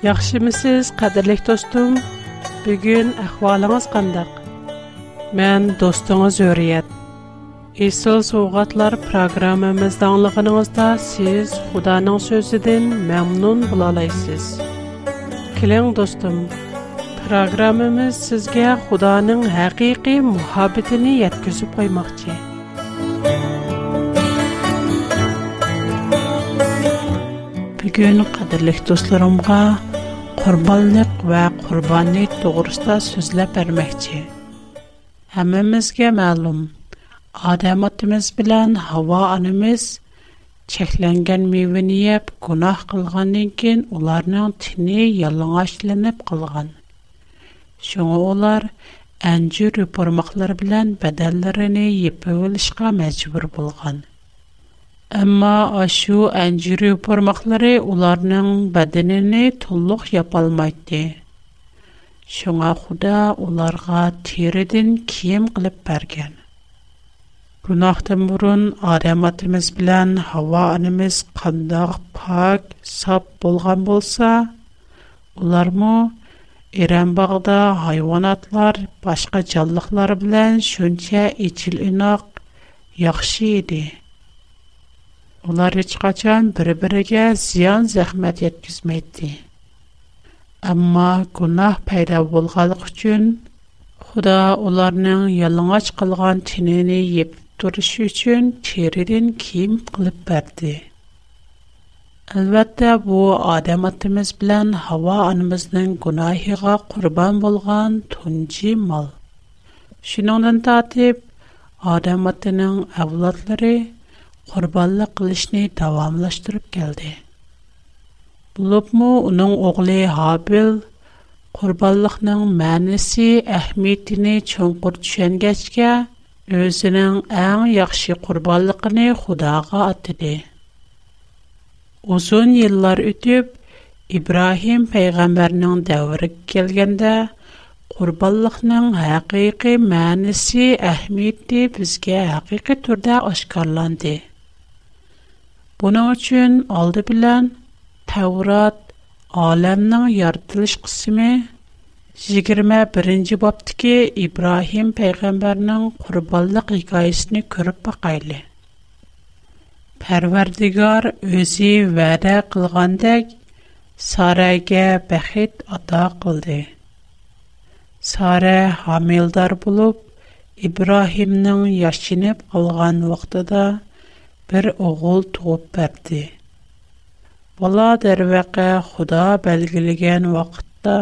Яхшимисіз, қадырлих достым, бүгін ахвалыңыз кандай? Мен достуңыз өріят. Исыл суғатлар программамыз данлығыныңызда сіз Худаның сөзіден мямнун бұлалайсиз. Килиң, достым, программамыз сізге Худаның хақиқи мухабетіни яткізіп қоймақчи. Бүгін қадырлих достырымға qurbonlik va qurbonlik to'g'risida so'zlab bermoqchi hammamizga ma'lum odam otimiz bilan havo onamiz cheklangan mevani yeb gunoh qilgandan keyin ularning tini yalang'ochlanib qolgan shunga ular anjir yupurmoqlar bilan badallarini yepib olishga Әмма ашу әнҗире пармаклары уларның бәдененә тулык япалмайды. Шуңа Худа уларга тиредән кием кылып бергән. Гунахтан бұрын Адам атымыз белән Хава анымыз кандак пак, сап булган булса, улармы Иран багында хайванатлар, башка җанлыклар белән шунча ичил инак яхшы иде. Onlar heç qaçan bir-birigə ziyan zəhmət yetkizməydi. Amma günah payda bolğanlıq üçün Худа оларның ялыңач кылган тинене йеп турыш үчүн теридин ким кылып берди. Албатта бу адам атымыз белән хава анымызның гунаһыга курбан болган тунҗи мал. Шинондан татып адам атының авлатлары қурбаллы қылышни давамлаштырып келді. Булупму, уның оғли Хабил, қурбаллықның мәнісі Ахмеддіни чонқур түшен гачка, өзінің әң яхши қурбаллықни худаға аддиди. Узун еллар үтіп, Ибрахим пейгамбарның дәвірік келгенда, қурбаллықның хақиқи мәнісі Ахмедді бізге хақиқи түрда Буны өчен алды белән Теврат әлемнең яртилиш кысымы 21нче бобтә ки Ибрахим пәйгамбәрнең курбанлык хикаясен күрүп бакыйлы. Парвардигар үзе вадә кылгандак Сарагә бахит عطا кылды. Сара hamildar булып Ибрахимның яшенеп алган вакытыда бір оғыл тұғып бәрді. Бұла дәрвәқі худа бәлгілген вақытта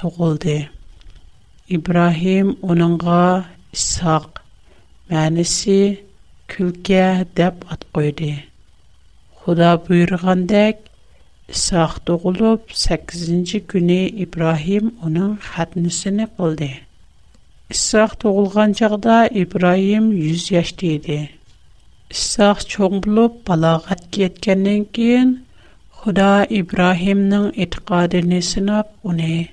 тұғылды. Ибрахим оныңға Исақ мәнісі күлке деп ат қойды. Худа бұйырғандек Исақ тұғылып 8-ci күні Ибрахим оның қатнысыны қылды. Исақ тұғылған жағда Ибрахим 100 яшты еді. Сор чоңбло балағат киткәнен көн, Алла Ибраһимның итиқадын сынап, үне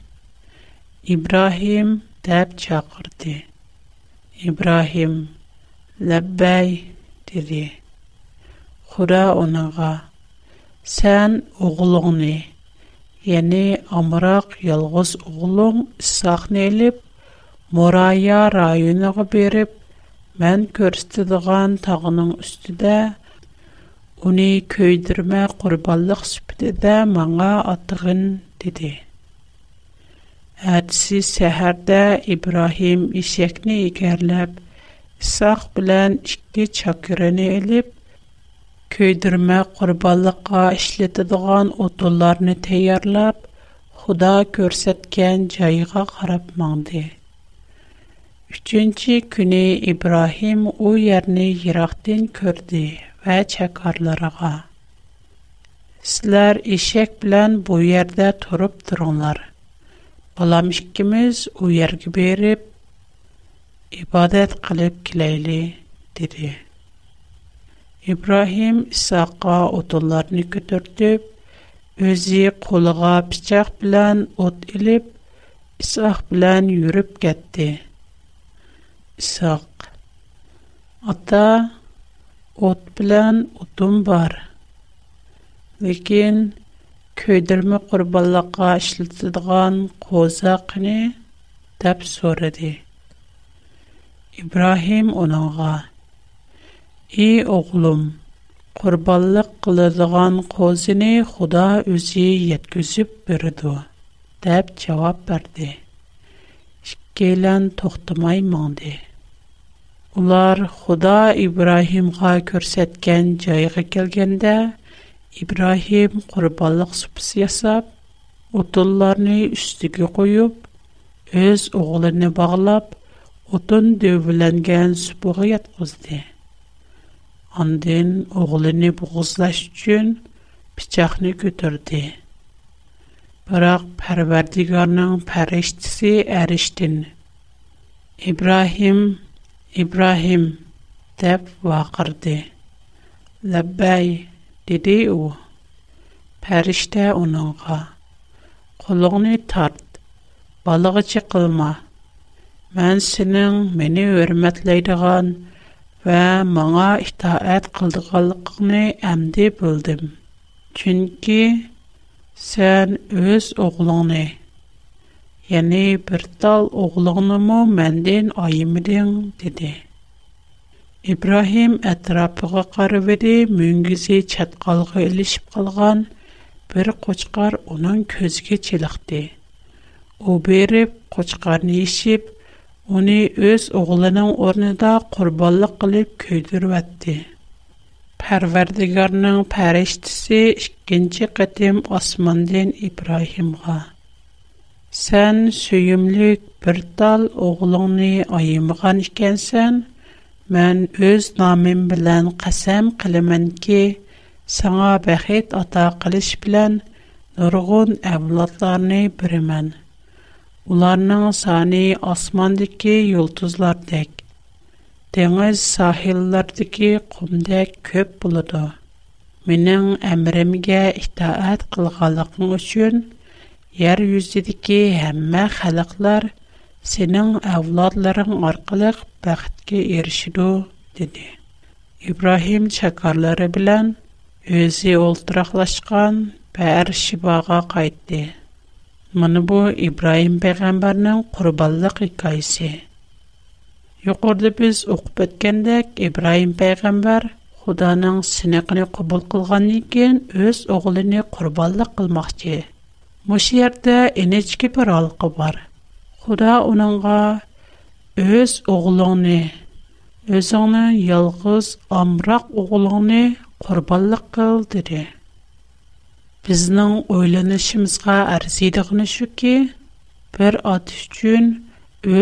Ибраһим дип чакырды. Ибраһим: "Ләбәй" диде. Алла үнегә: "Сән огылыңны, яни Амраг ялгыз огылың Исхакны алып, Морайя районына Мән көрстедіған тағының үстіде, уни көйдірмә құрбалық сүпіде маңа атығын деді. Әдісі сәхәрді Ибрахим ішекні егерліп, Исақ білән ішкі чакырыны еліп, көйдірмә құрбалыққа ішлетідіған отуларыны тәйярлап, худа көрсеткен жайыға қарап маңды. Üçüncü günü İbrahim o yerini yıraqdan gördü və çəkarlarına. Sizlər eşək bilən bu yerdə turub durunlar. Balam ikimiz o yerə berib ibadət qılıb kiləyli, dedi. İbrahim İsaqa odunlarını götürdüb, özü qoluğa bıçaq bilən od ilib, İsaq bilən yürüb getdi.'' Исак. Ата от белән утым бар. Ләкин көйдерме курбанлыкка эшләтелгән козакны дип сорады. Ибраһим унага: "И оглым, курбанлык кылдырган козыны Худа үзе яткызып берди." дип җавап берде. Шкелән тохтымай моңды. Ular Худа İbrahimğa көрсәткән җайга килгәндә, İbrahim qurbanlıq supısı yasab, otunlarını üstüge qoyub, öz oğlunu bağlab, otun dövülənən supuğa yatqızdı. Andın oğlunu boğuzlaş üçün bıçaqını götürdü. Бірақ Pərverdigarının pəriştisi ərişdin. İbrahim Ибрахим тэп вақырде. Ләбай диди ул, "Пәриште, уңа га. Куллыңны тарт. Балагы чыкылма. Мен синең менә хөрмәтләйдигән һәм маңа итаат кылдырганлыкны әнди белдем. Чөнки син үз Яни bir tal oğlunu menden ayımdın dedi. İbrahim ətrafına qarab idi, müngüzü çatqalğı ilişib qalğan bir qoçqar onun közgə çiliqdi. O berib qoçqarını işib, onu öz oğlunun ornida qurbonlik qilib köydürvətdi. Pərverdigarının pəriştisi ikinci qətim Osmandan İbrahimğa. Сән сөйімлік бір тал оғылыңны айымыған ішкенсен, мән өз намым білән қасам қылымын ке, саңа бәхет ата қылыш білән нұрғын әвладларыны бірімен. Уларның саны асмандыке юлтызлар дек. Деңіз сахиллардыке құмдек көп бұлыды. Менің әмірімге ітаат қылғалықың үшін – Яр юз дидке һәммә халыклар сенең авлодларың аркылы бахтка erişеду диде. Ибрахим чаккарлары белән үзее ултраклашкан бәр шибага кайтты. Менә бу Ибрахим пәйгамбернең курбанлык хикаясе. Юкурдыбез укып беткәндә Ибрахим пәйгамбер Худаның синекне кабул кылганнан кин үз огылын курбанлык кылmaqчы. Мұш ерді енечке бір алқы бар. Худа оныңға өз оғылыңны, өзіңнің елғыз амырақ оғылыңны құрбалық қыл дірі. Біздің ойланышымызға әрзейдіғіні шүкі, бір аты үшін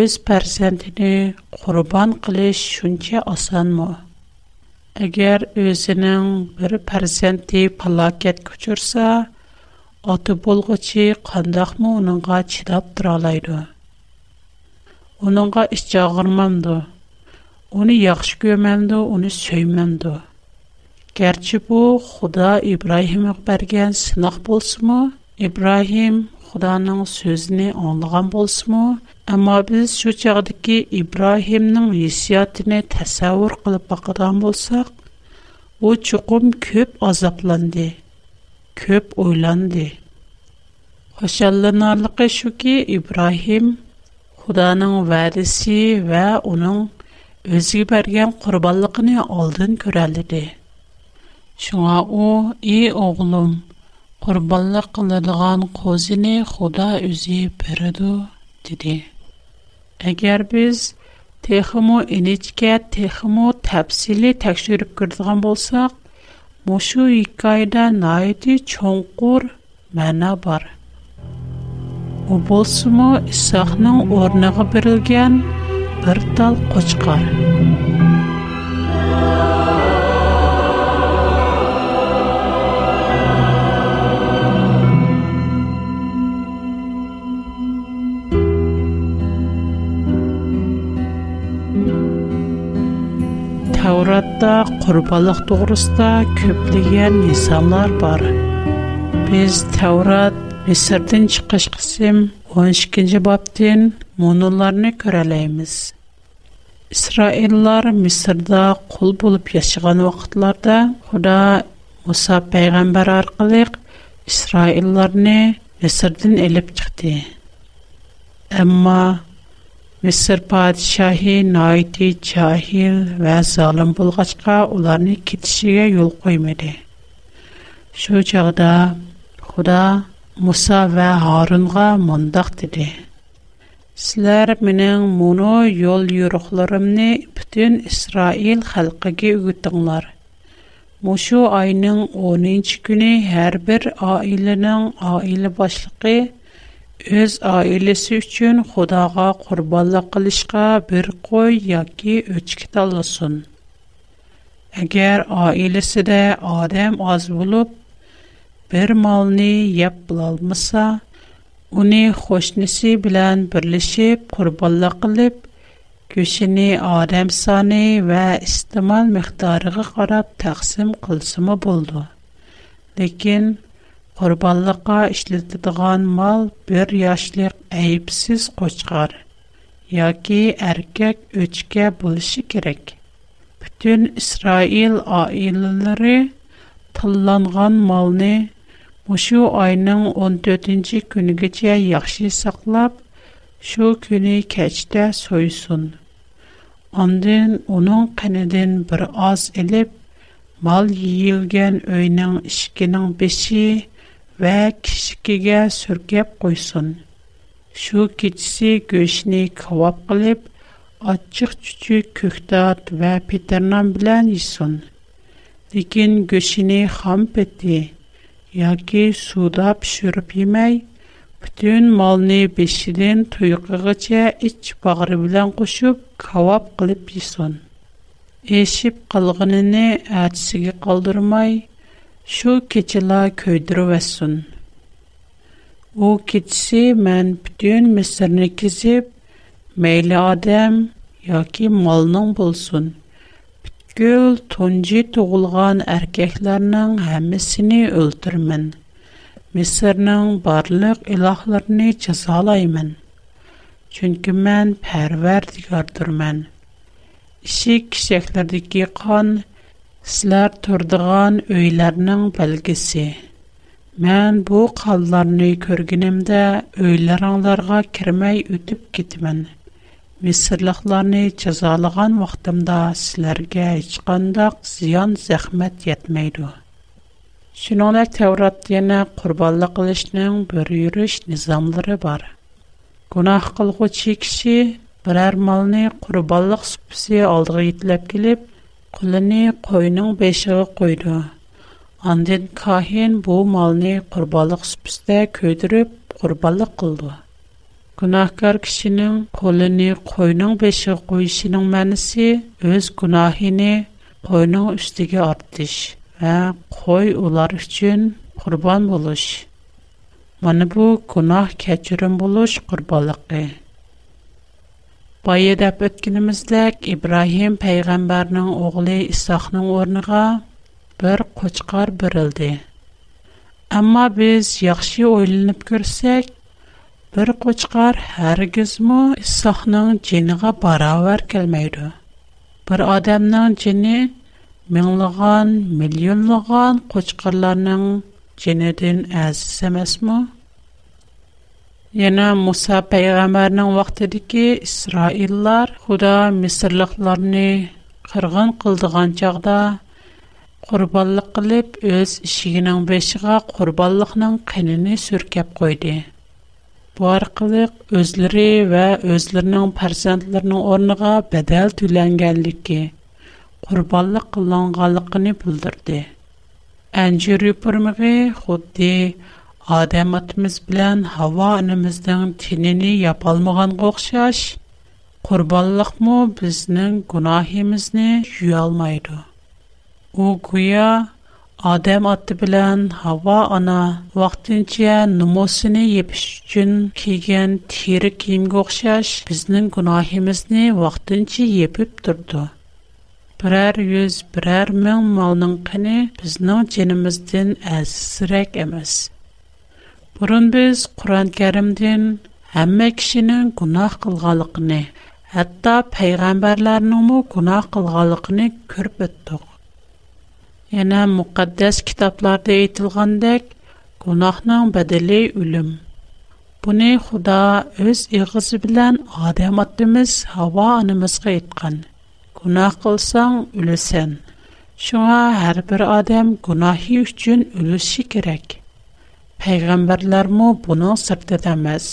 өз пәрсәндіні құрбан қылыш шүнке асан мұ? Әгер өзінің бір ата болгучи кандах мо унунга чыдап тура алайды. Унунга Уни яхшы көмөмдү, уни сөймөмдү. Герчи бу Худа Ибрахимге берген сынак болсумо, Ибрахим худаның сөзүн аңлаган болсумо, амма биз şu чагдыкки Ибрахимдин исиятын тасаввур кылып бакыган болсак, о чукум көп азапланды көп ойланды. Башалла нырлыкэ шуки Ибрахим Худаның вариси ва унун үзги бергән курбанлыкын алдын көрәлде ди. Шуңа у ие оглун курбанлык кылдыган козене Худа үзе бирде ди. Әгәр без техом инэчкә техом тафсиль тәҗрибә кертгән булсак Мошу икайда найти чонкур мана бар. У болсумо Исахның орныгы берилген бир тал кочкар. Тауратта құрбалык туғырыста көптеген исамлар бар. Біз Таурат Месірден чықыш қысым 12-ні баптен мұнуларыны көрәлейміз. Исраиллар Месірда құл болып яшыған уақытларда Құда Муса пәйғамбар арқылық Исраилларыны Месірден әліп чықты. Мисыр падишаһи наити, чахил ва залым булгачка уларны китишигә юл коймады. Шу чагда Худа Муса ва Харунга мондак диде. Силәр менен муну юл юрухларымны бүтүн Исраил халкыга үтүңләр. Мушу айның 10-нчы көне һәр бер аиленең аиле башлыгы o'z oilasi uchun xudoga qurbonlik qilishga bir qo'y yoki o'chki tanlasin agar oilasida odam oz bo'lib bir molni yeb bilolmasa uni qo'shnisi bilan birlashib qurbonlik qilib go'shini odam soni va iste'mol miqdoriga qarab taqsim qilsimi bo'ldi lekin Qorbanлыкка isletiladigan mal bir yaşlıq äyipsiz qoçqarı yoki erkek üçkä bulışı kerek. Bütün İsrail aileleri tullanğan malnı bu şu ayın 14-nji künüge chey яхшы saqlab şu künü keçte soyısın. Ondan onun qenedin bir oz ilib mal yiyilgen öyning ishkining beshi ve kişikiga sürgep koysun. Şu keçisi göğüşünü kavap kılıp, açık çüçük köktat ve peternan bilen yisun. Lekin göğüşünü ham peti, yoki suvda pishirib yemay butun molni beshidan tuyqig'icha ich bag'ri bilan qo'shib kavob qilib yisun. eshib qolganini atisiga qoldirmay Шу кечела көйдіру вәссун. У киджиси мэн бидын мисырни кизип, мэйли адэм, яки малнын болсун. Бидгіл тонджи туғылған аркекларнын хэмісіни өлтірмэн. Мисырнын барлык илахларни чазалаймэн. Чунки мэн пәрверд ігардырмэн. Иши кишеклерді киған, Силар турдыған үйләрнің бәлгісі. Мен бу қалларны көргінімді үйләранларға кермай өтіп китмін. Месырлықланы чазалыған вақтымда силарге ічқандақ зиян зехмэт ятмейду. Шинонай таврат дейна курбаллық үлішнің бөріюріш низамлары бар. Гунах қылғу чекші бірар малны курбаллық супси алдығы итлап килип, Құлыны қойның бешіғі қойды. Андын кахин бұл малыны құрбалық сүпісті көдіріп, құрбалық қылды. Күнахкар кішінің қолыны қойның бешіғі қойшының мәнісі өз күнахіні қойның үстіге артыш вә қой олар үшін құрбан болыш. Мәні бұл күнах кәчірін болыш құрбалық Бая дәп өткінімізлік, Ибрахим пәйғамбарның оғылы Исақның орныға бір қочқар бірілді. Әмма біз яқши ойлынып көрсек, бір қочқар әргіз мұ Исақның женіға бара өр Бір адамның жені мұңлыған, миллионлыған қочқарларның жені дүн Яна Муса пайгамарнан вақтады ки Исраиллар худа мисрлықларни қырғын қылдығанчағда қурбаллык қилип, өз ішигінан бешіга қурбаллықнан кэнини сүркеп койди. Бу қилик, өзліри ва өзлірнан паразантларнан орныга бәдәл түйлэн гэлді ки қурбаллык қылан ғалықыни бұлдырди. худди Адам атымыз білән хава анымыздың тинini япалмаған оқшаш, құрбанлық му бізнің гунахимізні алмайды. О гуя Адам аты білән хава ана вақтынче нумосыны епіш үшін киген тері киімге оқшаш, бізнің гунахимізні вақтынче епіп тұрды. Бірәр yüz, birər min malının qını bizning jinimizdən əzizrək emas. Бұрын біз Құран кәрімден әмі кішінің күнақ қылғалықыны, әтті пәйғамбарларының мұ күнақ қылғалықыны көріп өттіқ. Әнә мұқаддәс кітапларды етілғандек, күнақның бәділі үлім. Бұны Құда өз иғызы білән адам аттымыз, хава анымызға етқан. Күнақ қылсаң үлісен. Шуңа әрбір адам күнахи үшчін үлісі керек. Peygamberlərmü bunun sırtı deməz.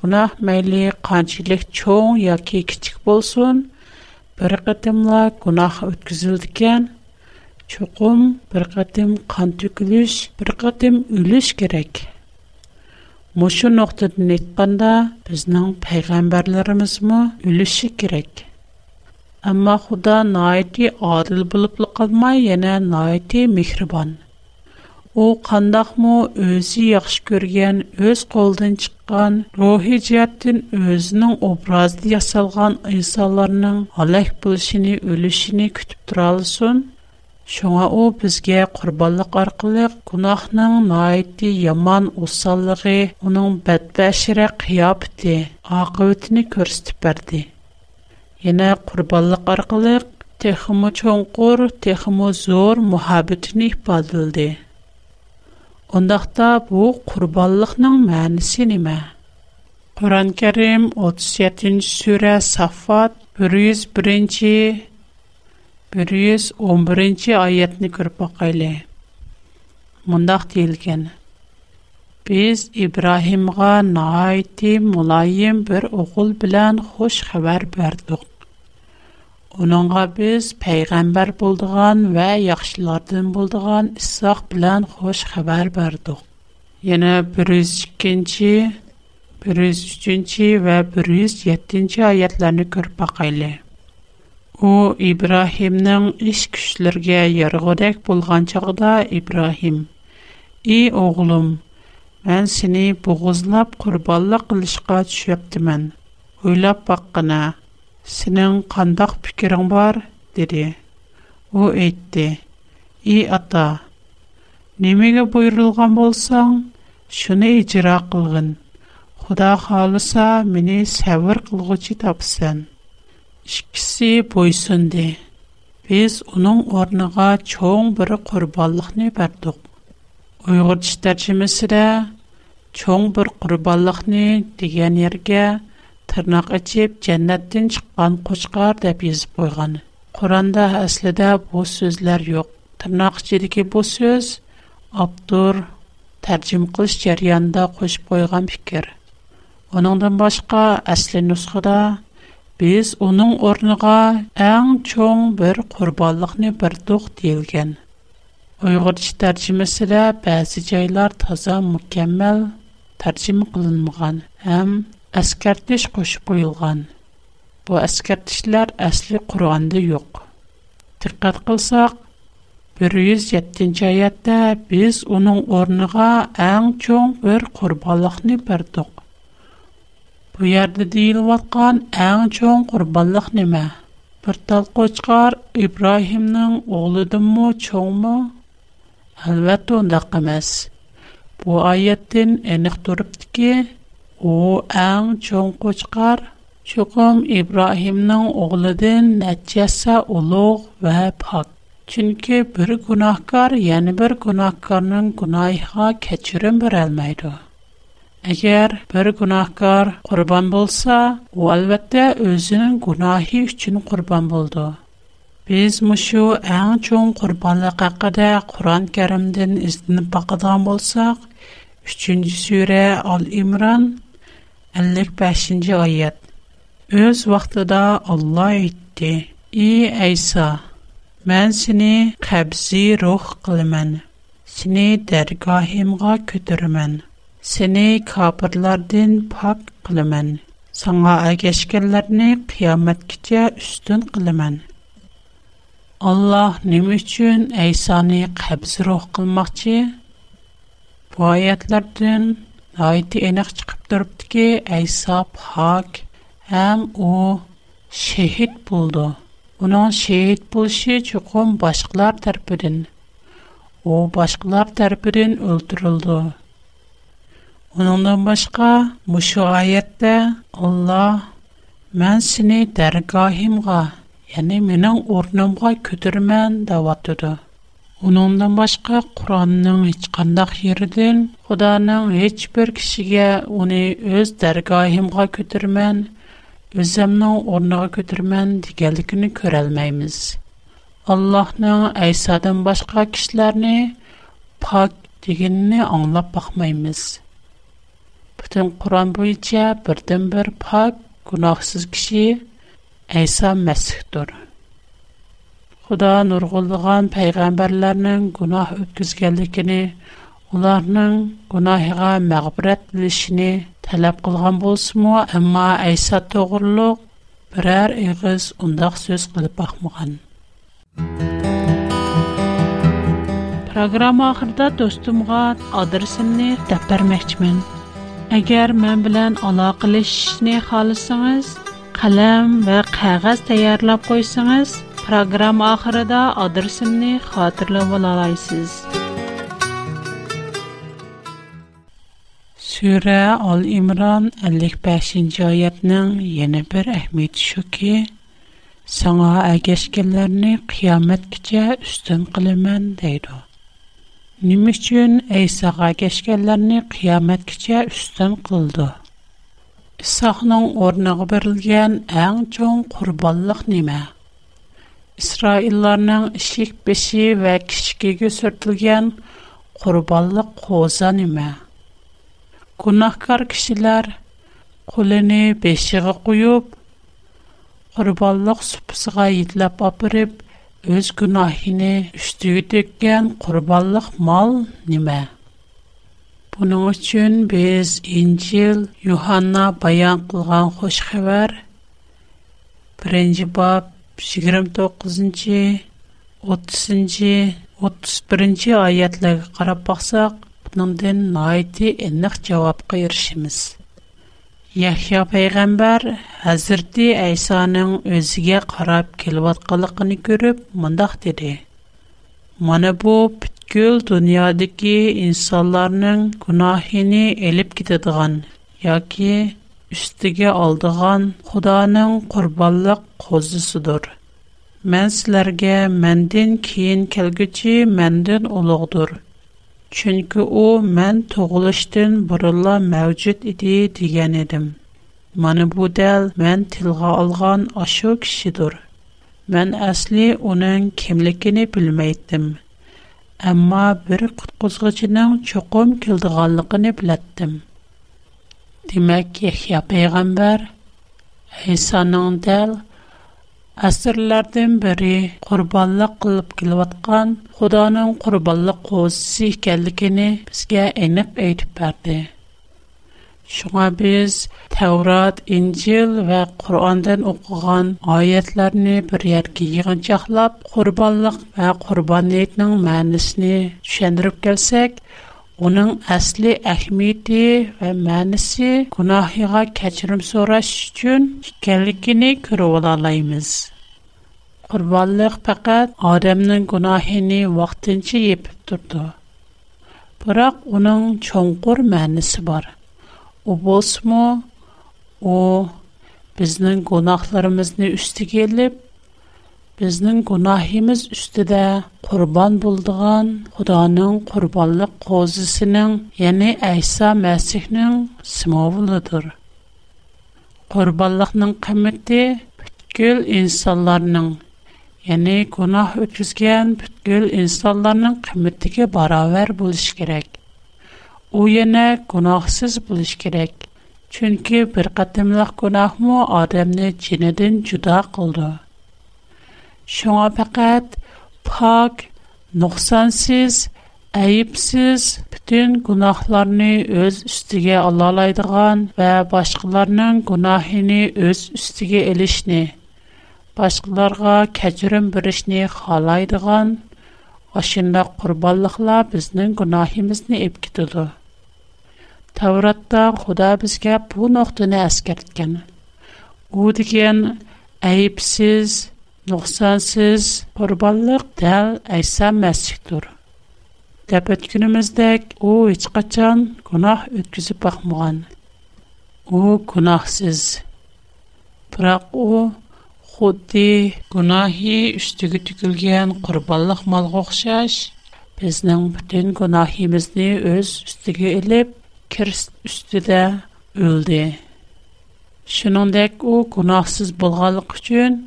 Günah məyli qançilik çoğun ya ki kiçik bolsun, bir qıtımla günah ötküzüldükən, çoğum bir qıtım qan bir qıtım ülüş gerek. Muşu noktadın etkanda biznің peygamberlerimiz mu ülüşü gerek. Amma xuda naiti adil bulup У қандақмы өзі яқсы көрген, өз қолдан шыққан, до хияттин өзнің образды жасалған инсалларның аләх булшины, өлешине күтіп тұра алсын. Шонға ол бізге қорбандық арқылы, құнахның найті, яман ұсалдығы, оның бәтбешриқ хиябын, ақиәтын көрсетіп берді. Ене қорбандық арқылы техимы чоңқор, техимы зор muhabbetin Ондақта бұл құрбаллықның мәнісі неме? Құран кәрім 37 ші сүрә Сафат 101-111 айетіні көріп бақайлы. Мұндақ дейілген. Біз İbrahimğa наайты мұлайым бір оқыл білән хош қабар bərdik. Onunğa biz peyğəmbər bulduğan və yaxşılardan bulduğan İsaq bilən xoş xəbər bərdik. Yəni 102-ci, 103-cü və 107-ci ayətlərini görüb baxaylı. O İbrahimnin iş küşlərə yarğıdak bolğan çağda İbrahim: "Ey oğlum, mən səni boğuzlab qurbanlıq qilishqa düşübdimin. Ойлап баққына, «Сының қандах пикирың бар?» дири. У өйтті, «И, ата, немеңі бойрылған болсаң, шуны ичыра қылғын. Худа халуса, мини савыр қылғу тапсын. тапсан». Ишкісі бойсын дей, біз уның орныға чоң бірі құрбаллықни бәрдуг. Уйгырчы тарчимы сіра, чоң бір құрбаллықни диген ерге, тырнақ ішіп, жәннәттен шыққан қошқар деп езіп қойған. Құранда әсліде бұл сөзлер yok. Тырнақ ішедеке бұл сөз Абдур тәрджім қылыш жәрянда қошып қойған пікер. Оныңдан башқа әсілі нұсқыда біз оның орныға әң чоң бір құрбалықны бір дұқ дейілген. Ұйғырчы тәрджімісі де бәзі жайлар таза мүкемел тәрджім әскәртіш қошып қойылған. Бұл әскәртішлер әсілі құрғанды йоқ. Тірқат қылсақ, 107-ші аятта біз оның орныға әң чоң бір құрбалықны бердіқ. Бұл ярды дейіл ватқан әң чоң құрбалық неме? Бір тал қочқар Ибрахимның оғылыдың мұ чоң мұ? Әлбәтті ондақ емес. Бұл аяттен әнік тұрыпты О ал чонко чыгар, чуқум Ибрахимның огылы дән нәччәса улы вабак. Чөнки бер гынаһкар яны бер гынаһкарның гынаһын кечүрәм берәлмәйдо. Әгәр бер гынаһкар курбан булса, ул әлбәттә özенең гынаһи өчен курбан булды. Без мошыу әчон курбанлы хакыда Куран Кәримдән излене бакдган булсак, 3-нче сүре, әл 55. баш анҗа яять. Өз вакытында Алла әйтте: "И Айсә, мен сине хәбзи рух кылман. Сине дәргаһемгә көтөрмен. Сине кафирлардан пак кылман. Сәңгә әгәшкәнләрне kıямат кичә үстен кылман." Алла ни өчен Айсәне хәбз рух кылmaqчы? Бу айты эниг чыгып турупдыки айса пак һәм у шехит булды уның шехит булышы чукум башкалар тарафыдан у башкалар тарафыдан өлтүрүлдү уныңдан башка мушу аятта алла мен сени дәргаһимга яни менің орнымға көтермен деп атыды Onundan башка, Quranın heç qandaş yerindən Xudanın heç bir kişiyə onu öz dərgahimə götürmən, özümün ornuğa götürmən digərlikini görə Айсадан башка Əysadan başqa kişiləri pak deyinini anlap baxmayımız. Bütün Quran boyunca birdən bir pak, Айса kişi Худа нургылган пайгамбарларнын гунах өткізгелдікіні, оларнын гунахыға мәғбірәт білішіні тәләп қылған болсыму, әмма әйсат тоғырлық бірәр иғыз ұндақ сөз қылып бақмыған. Программа ахырда достымға адырсымны тәппір мәкчімін. Әгер мән білән ала қылышыны қалысыңыз, қалам вә қағаз тәйәрлап қойсыңыз – Программа ахырыда адресымны хатырлап алалайсыз. Сүре Ал Имран 55-нче аятның яңа бер әһмиет шуки: "Саңа агешкенләрне кыямат кичә үстен кылыман" дейди. Ним өчен Айса агешкенләрне кыямат кичә үстен кылды? Исахның орнагы берилгән әң чоң курбанлык нима? İsraillarning ishik beshi va kichikiga surtilgan qurbonlik qo'za nima? Gunohkor kishilar qo'lini beshiga qo'yib, qurbonlik supisiga yetlab opirib, o'z gunohini ustiga tekkan qurbonlik mol nima? Buning uchun biz Injil Yuhanna bayon qilgan xush xabar 1-bob Sigırım 9-cı, 30-cı, 31-inci ayetlərə qarab baxsaq, bundan nəyiti ən doğru cavaba irişimiz. Yahya peyğəmbər həzrət İhsanın özünə qarab kəlib atdığını görüb, məndəx dedi. Mənə bu kül dünya diki insanların elib getidigan üstiga oldigan Xudoning qurbonliq qo'zisidir. Mən sizlərə məndən keyin kelguchi məndən ulug'dur. Chunki u mən tug'ilishdan burunla mavjud idi degan edim. Mana bu dal mən tilg'a olgan ashu kishidir. Mən asli uning kimligini bilmaydim. Amma bir qutquzg'ichining cho'qim keldiganligini bilatdim. دیمک یخیا پیغمبر عیسی نعدل اثر لردن بری قربان لقلب کلوت قان خدا نم قربان لقوزی کل کنی بس گه اینک ایت ва شما بیز تورات انجیل و قرآن دن اققان عیت لرنی بریار کیگان Onun əsli əhmiyyəti və mənisi günahıya keçirim soraş üçün ikəlikini kürü olalayımız. Qurbanlıq адамның Adəmnin günahini vaxtınçı yepib durdu. Bıraq onun çonqur mənisi var. O bosmu, o biznin günahlarımızını üstü gelib, Bizнең गुनाһыбыз үстидә курбан булдыган Худоның курбанлык қозысының, Яни Айса мәсихнең символыдыр. Курбанлыкның кыйммәте бүткүл insanlarның, Яни गुनाхсыз ген бүткүл insanlarның кыйммәтегә барабар булыш керек. У инде गुनाхсыз булыш керек. Чөнки бер гадимлек गुनाх му адемне җинендән чуда Шуңа фақат пак, нұқсансыз, ayıpsız bütün günahlarını öz üstüge alalaydıgan ve başkalarının günahını öz üstüge elişni, başkalarga keçirim birişni halaydıgan, aşında kurballıkla biznin günahimizni epkididu. Tavratda Xuda bizge bu noktunu əskertken. Bu digen ayıpsız, Нохсансыз күрбаллық тәл айса мәсиктур. Тәпэт күніміздәк оу ичқа чан кунах өткізі бахмұған. Оу кунахсыз. Бірақ оу худди кунахи үстігі түкілген күрбаллық мал ғохшаш, біздің бүтін кунахимізді өз үстігі еліп, кирс үстіда өлді. Шынандэк оу кунахсыз болғалық үчын,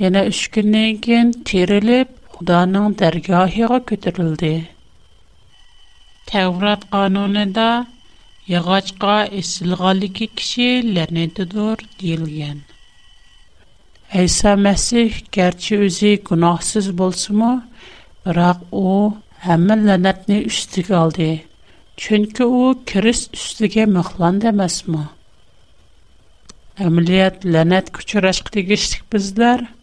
Yana 3 gündən keyin terilib Xudanın dərgahına götürüldü. Təvrat qanununda yağacqa esilğanlıqı kişi lənətidir deyilən. İsa Məsih gerçi özü günahsız bolsunmu, biroq u hamma la'natni ustiga oldi. Chunki u Kirist ustiga mixlandi emasmi? Amaliyat la'nat kuchurashqa tegishlik bizlar –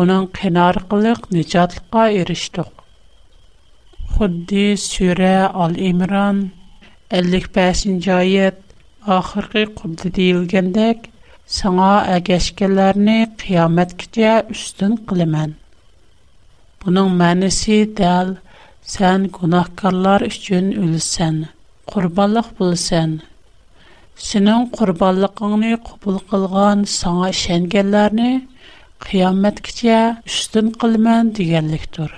آنان کنار قلق نجات قایرش تو. خودی سوره имран 55 الیک پس نجایت آخر قبض دیل گندک سعی اگشکلر نی قیامت کجی اشتن قلمان. بنام منسی دل سن گناهکارلر اشتن اولسن قرباله بولسن. سنون Қиямэт кице, үстын қылымен дигенлик тур.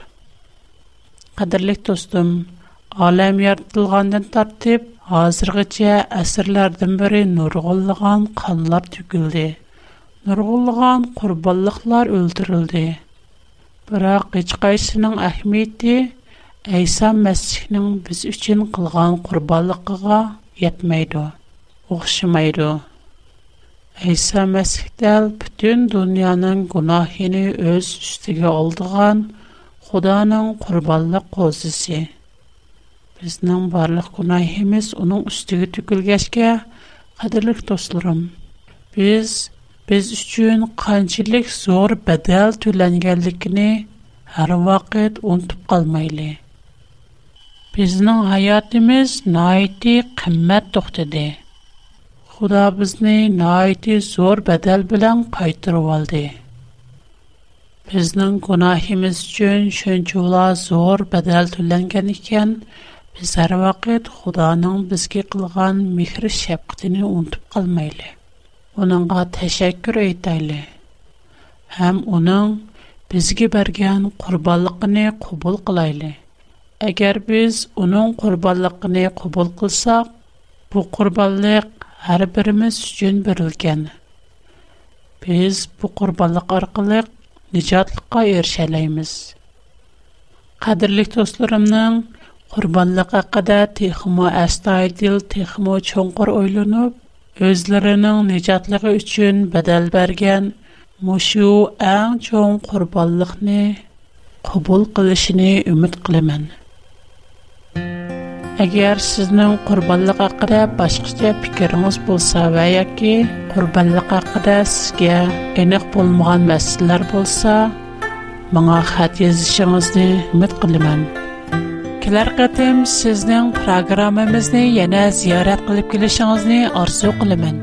Қадарлик, тостым, алам ярдылғанден тартип, азырғице, әсірлердің біри нұрғылыған қалылар түгілді. Нұрғылыған қурбаллықлар үлдірілді. Бірақ, ғичқайсының ахмейті, айса мәсіхнің біз үчін қылған қурбаллықыға ятмайду, оғшымайду. Әйса Мәсіхтәл бүтін дүнияның күнахіні өз үстіге олдыған Құданың құрбалы қозысы. Бізнің барлық күнахіміз оның үстіге түкілгәшке қадырлық достырым. Біз, біз үшін қанчілік зор бәдәл түләнгәлікіні әр вақыт ұнтып қалмайлы. Бізнің айатымыз найты қымәт тоқтыды. Бізнің Худа бизни найти зор бадал билан кайтырып алды. Бизнинг гунохимиз учун шунчула зор бадал төлөнгөн экен, биз ар вакыт Худанын бизге кылган мехр шапкытын унутуп калмайлы. Унунга ташаккур айтайлы. Хам унун бизге берген курбанлыгын кабыл кылайлы. Эгер биз унун курбанлыгын кабыл кылсак, бу курбанлык har birimiz uchun berilgan biz bu qurbonlik orqali nijotlikqa erishalaymiz qadrli do'stlarimning qurbonlik haqida texmo astoydil texmo cho'nqur o'ylanib o'zlarining nijotligi uchun badal bergan mushu ang cho'ng qurbonlikni qabul qilishini umid qilaman Әгәр сезнең корбанлык хакында башкача фикереңез булса ва яки корбанлык хакында сезгә энек булмаган мәсьәләләр булса, моңа хат язышыгызны үмид кылмам. Келәр кытым сезнең программабызны яна зиярат кылып килешегезне арзу кылмам.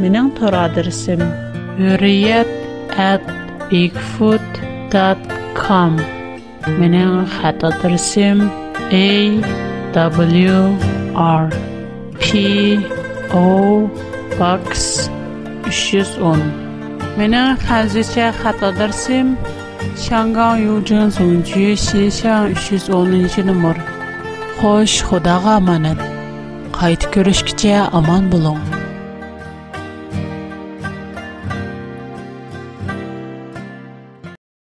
Минем тор адресым hurriyet@bigfoot.com. Минем хат адресым W R P O Box 310. Менен хәзерче хат адресим Шанган Юджин Сунчи Шишан 310-нче номер. Хош, Худага аманат. Кайт көрешкече аман булыңыз.